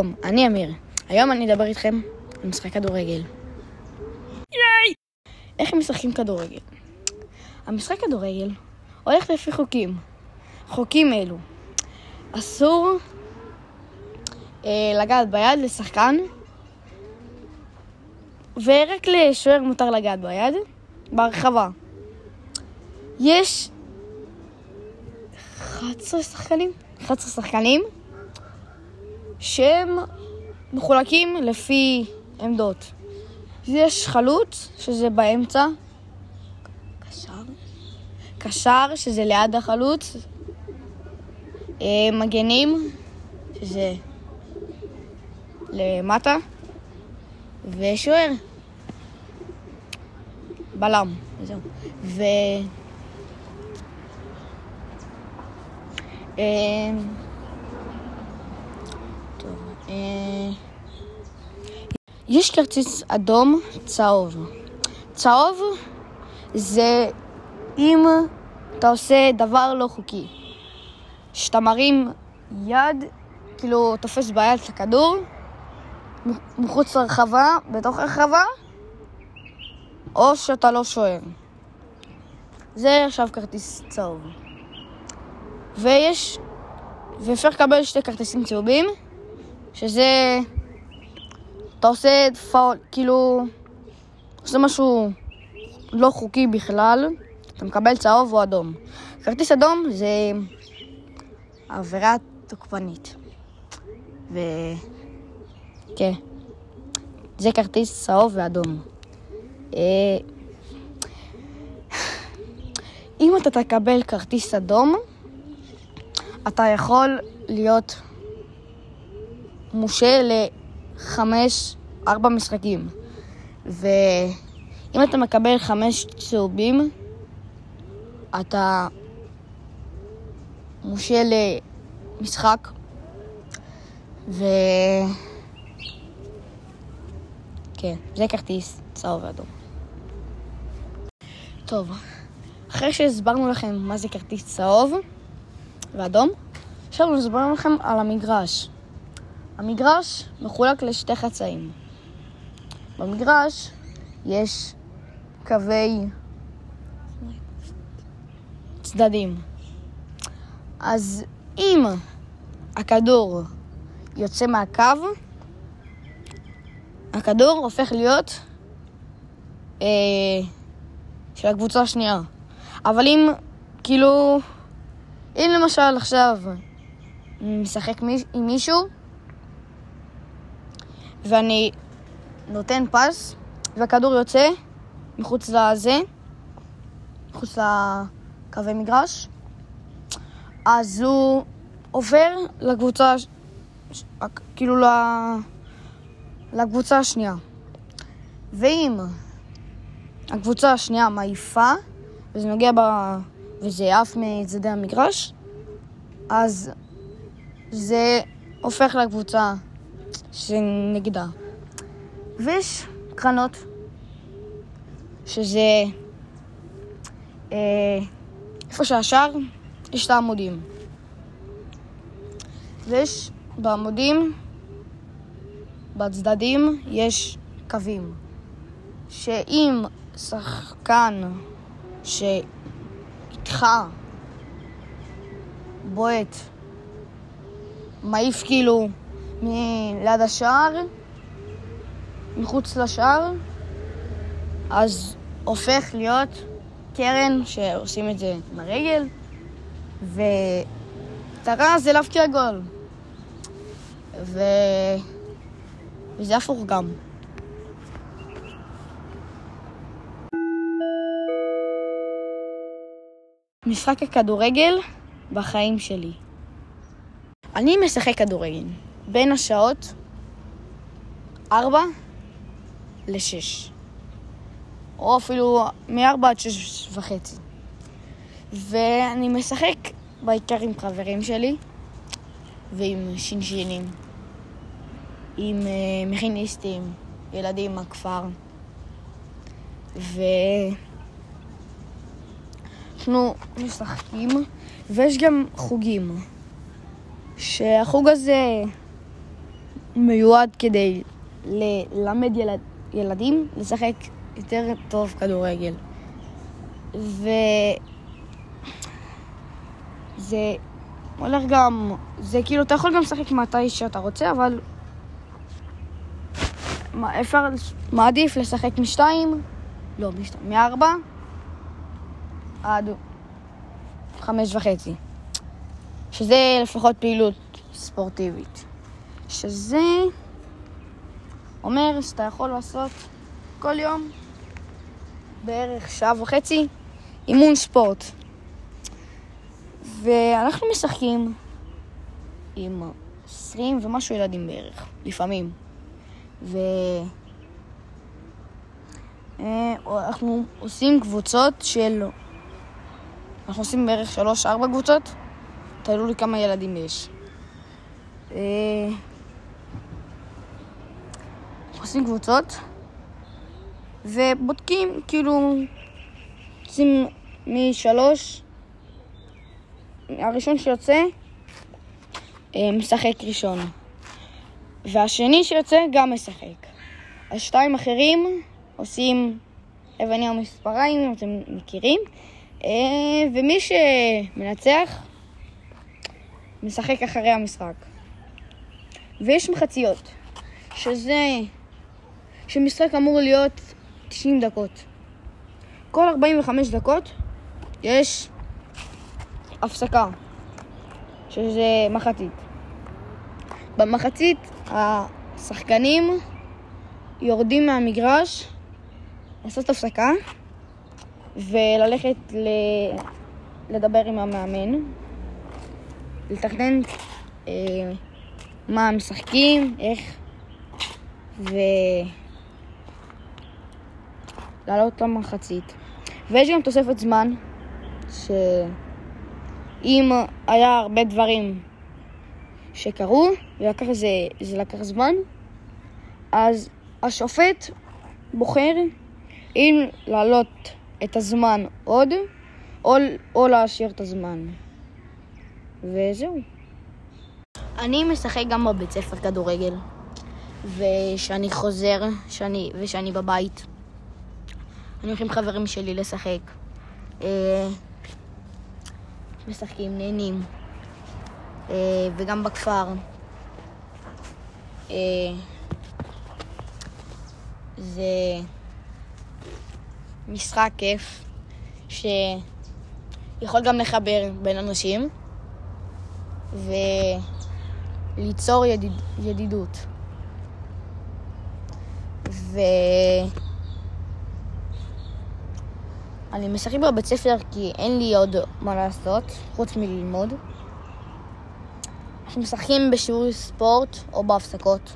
שלום, אני אמיר. היום אני אדבר איתכם על משחק כדורגל. ייי! איך משחקים כדורגל? המשחק כדורגל הולך לפי חוקים. חוקים אלו אסור אה, לגעת ביד לשחקן ורק לשוער מותר לגעת ביד בהרחבה. יש 11 שחקנים? 11 שחקנים שהם מחולקים לפי עמדות. יש חלוץ, שזה באמצע, קשר, קשר, שזה ליד החלוץ, אה, מגנים, שזה למטה, ושוער, בלם, זהו. ו... אה, יש כרטיס אדום צהוב. צהוב זה אם אתה עושה דבר לא חוקי. שאתה מרים יד, כאילו תופס ביד את הכדור, מחוץ לרחבה, בתוך הרחבה, או שאתה לא שוער. זה עכשיו כרטיס צהוב. ויש, ואפשר לקבל שתי כרטיסים צהובים. שזה... אתה עושה פאול, כאילו... עושה משהו לא חוקי בכלל, אתה מקבל צהוב או אדום. כרטיס אדום זה עבירה תוקפנית. ו... כן. זה כרטיס צהוב ואדום. אה, אם אתה תקבל כרטיס אדום, אתה יכול להיות מושה לחמש, ארבע משחקים. ואם אתה מקבל חמש צהובים, אתה מושה למשחק. ו... כן, זה כרטיס צהוב ואדום. טוב, אחרי שהסברנו לכם מה זה כרטיס צהוב ואדום, עכשיו נסברנו לכם על המגרש. המגרש מחולק לשתי חצאים. במגרש יש קווי צדדים. אז אם הכדור יוצא מהקו, הכדור הופך להיות אה, של הקבוצה השנייה. אבל אם, כאילו, אם למשל עכשיו משחק עם מישהו, ואני נותן פס, והכדור יוצא מחוץ לזה, מחוץ לקווי מגרש, אז הוא עובר לקבוצה, כאילו לקבוצה השנייה. ואם הקבוצה השנייה מעיפה, וזה נוגע ב... וזה עף מצדדי המגרש, אז זה הופך לקבוצה שנגדה. ויש קרנות, שזה אה, איפה שהשאר יש את העמודים. ויש בעמודים, בצדדים, יש קווים. שאם שחקן שאיתך בועט, מעיף כאילו מליד השער, מחוץ לשער, אז הופך להיות קרן שעושים את זה עם הרגל, ומטרה זה להבקיע גול. ו... וזה הפוך גם. משחק הכדורגל בחיים שלי. אני משחק כדורגל. בין השעות 4 ל-6. או אפילו מ-4 עד 6 וחצי. ואני משחק בעיקר עם חברים שלי ועם שינשינים, עם uh, מכיניסטים, ילדים מהכפר. ואנחנו משחקים, ויש גם חוגים. שהחוג הזה מיועד כדי ללמד ילד, ילדים לשחק יותר טוב כדורגל. וזה הולך גם, זה כאילו, אתה יכול גם לשחק מתי שאתה רוצה, אבל אפשר, מעדיף לשחק משתיים, לא משתיים, מארבע עד חמש וחצי. שזה לפחות פעילות ספורטיבית. שזה אומר שאתה יכול לעשות כל יום בערך שעה וחצי אימון ספורט. ואנחנו משחקים עם 20 ומשהו ילדים בערך, לפעמים. ו... אה, אנחנו עושים קבוצות של... אנחנו עושים בערך 3-4 קבוצות, תלוי כמה ילדים יש. עושים קבוצות ובודקים, כאילו, עושים משלוש, הראשון שיוצא אה, משחק ראשון, והשני שיוצא גם משחק. השתיים אחרים עושים אבני המספריים, אם אתם מכירים, אה, ומי שמנצח משחק אחרי המשחק. ויש מחציות, שזה, שמשחק אמור להיות 90 דקות. כל 45 דקות יש הפסקה, שזה מחצית. במחצית השחקנים יורדים מהמגרש לעשות הפסקה וללכת ל... לדבר עם המאמן, לתכנן אה, מה משחקים, איך, ולעלות למחצית. ויש גם תוספת זמן, שאם היה הרבה דברים שקרו, ולקח זה, זה לקח זמן, אז השופט בוחר אם להעלות את הזמן עוד, או, או להשאיר את הזמן. וזהו. אני משחק גם בבית ספר כדורגל, וכשאני חוזר, שאני, ושאני בבית, אני הולך עם חברים שלי לשחק. אה, משחקים, נהנים. אה, וגם בכפר. אה, זה משחק כיף, שיכול גם לחבר בין אנשים. ו... ליצור ידיד, ידידות. ו... אני משחק בבית ספר כי אין לי עוד מה לעשות, חוץ מללמוד. אנחנו משחקים בשיעורי ספורט או בהפסקות.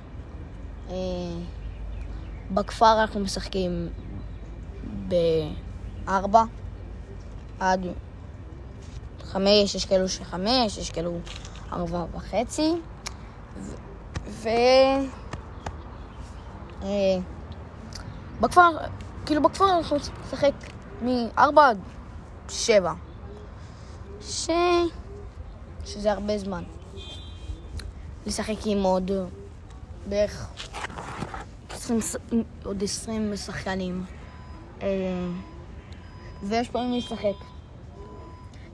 אה, בכפר אנחנו משחקים בארבע עד חמש, יש כאלו שחמש, יש כאלו ארבע וחצי. ו... אה, בכפר, כאילו בכפר אנחנו נשחק מ-4 עד 7. ש... שזה הרבה זמן. לשחק עם עוד בערך 20, עוד 20 שחקנים. אה, ויש פעמים לשחק.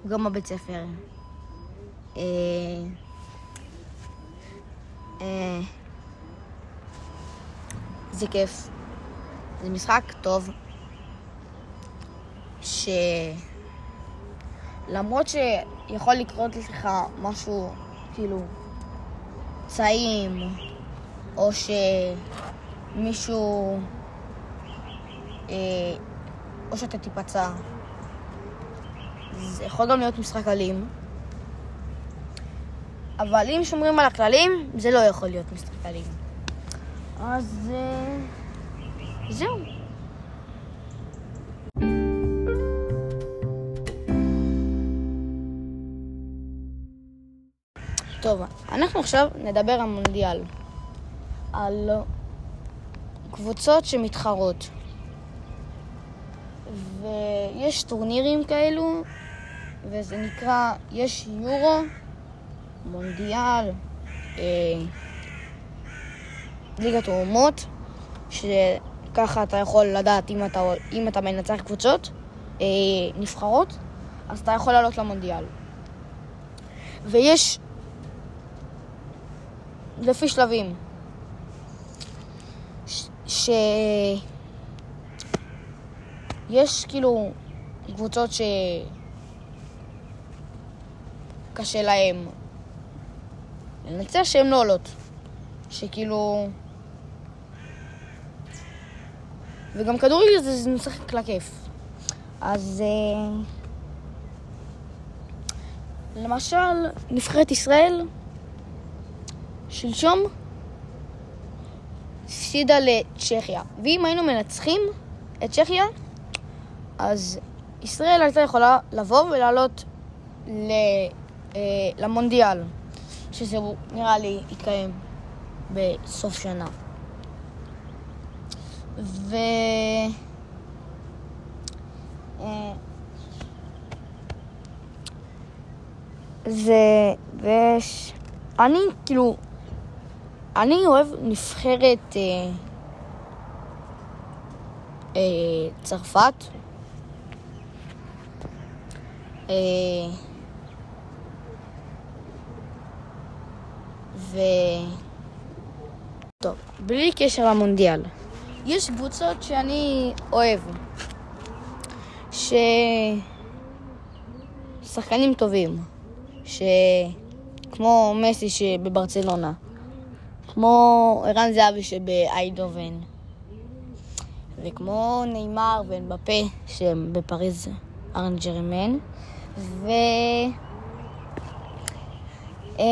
גם בבית ספר. אה, אה, זה כיף. זה משחק טוב, שלמרות שיכול לקרות לך משהו, כאילו, צעים, או שמישהו... אה, או שאתה תיפצע. זה יכול גם להיות משחק אלים. אבל אם שומרים על הכללים, זה לא יכול להיות משחק אלים. אז אה, זהו. טוב, אנחנו עכשיו נדבר על מונדיאל. על קבוצות שמתחרות. ויש טורנירים כאלו, וזה נקרא, יש יורו, מונדיאל, אה, ליגת האומות, שככה אתה יכול לדעת אם אתה, אם אתה מנצח קבוצות, אה, נבחרות, אז אתה יכול לעלות למונדיאל. ויש לפי שלבים. ש... יש כאילו קבוצות שקשה להם לנצח שהן לא עולות. שכאילו... וגם כדורגל זה, זה משחק לכיף. אז אה, למשל, נבחרת ישראל שלשום הפסידה לצ'כיה. ואם היינו מנצחים את צ'כיה, אז ישראל הייתה יכולה לבוא ולעלות ל, אה, למונדיאל, שזה נראה לי יתקיים בסוף שנה. ו... אה, זה... ויש... אני, כאילו... אני אוהב נבחרת אה, אה, צרפת. אה, ו... טוב, בלי קשר למונדיאל. יש קבוצות שאני אוהב. ש... שחקנים טובים. ש... כמו מסי שבברצלונה. כמו ערן זהבי שבאיידובן. וכמו נאמר ואנבפה שהם בפריז ארן ג'רמן. ו... אה...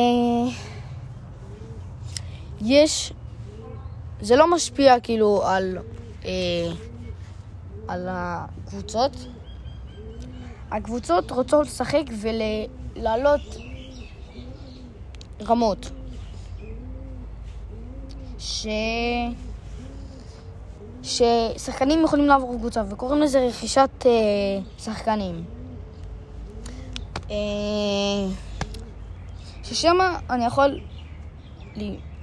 יש... זה לא משפיע כאילו על, אה, על הקבוצות. הקבוצות רוצות לשחק ולעלות רמות. ש... ששחקנים יכולים לעבור קבוצה, וקוראים לזה רכישת אה, שחקנים. אה, ששם אני יכול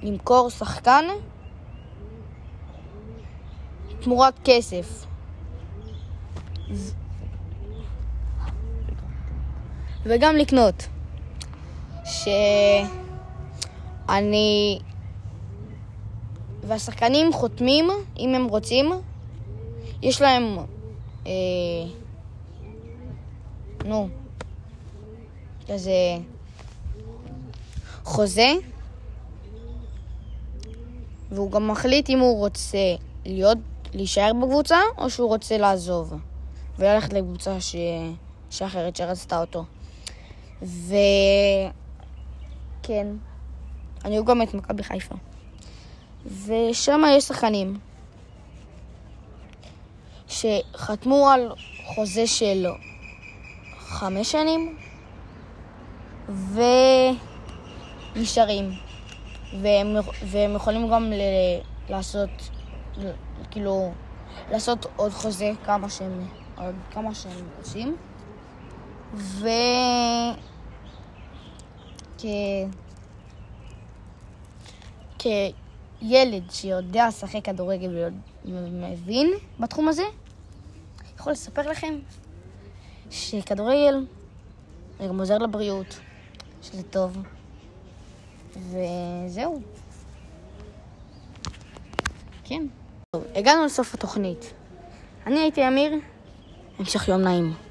למכור שחקן תמורת כסף. וגם לקנות. שאני... והשחקנים חותמים, אם הם רוצים, יש להם... אה, נו, כזה חוזה, והוא גם מחליט אם הוא רוצה להיות, להישאר בקבוצה, או שהוא רוצה לעזוב, וללכת לקבוצה ש... שאחרת שרצתה אותו. וכן, אני גם את מכבי חיפה. ושם יש שחקנים שחתמו על חוזה של חמש שנים ונשארים. והם, והם יכולים גם ל, לעשות, כאילו, לעשות עוד חוזה כמה שהם, עוד כמה שהם רוצים. ו... כ... כילד שיודע לשחק כדורגל ומבין בתחום הזה, יכול לספר לכם שכדורגל גם עוזר לבריאות, שזה טוב. וזהו. כן. טוב, הגענו לסוף התוכנית. אני הייתי אמיר, המשך יום נעים.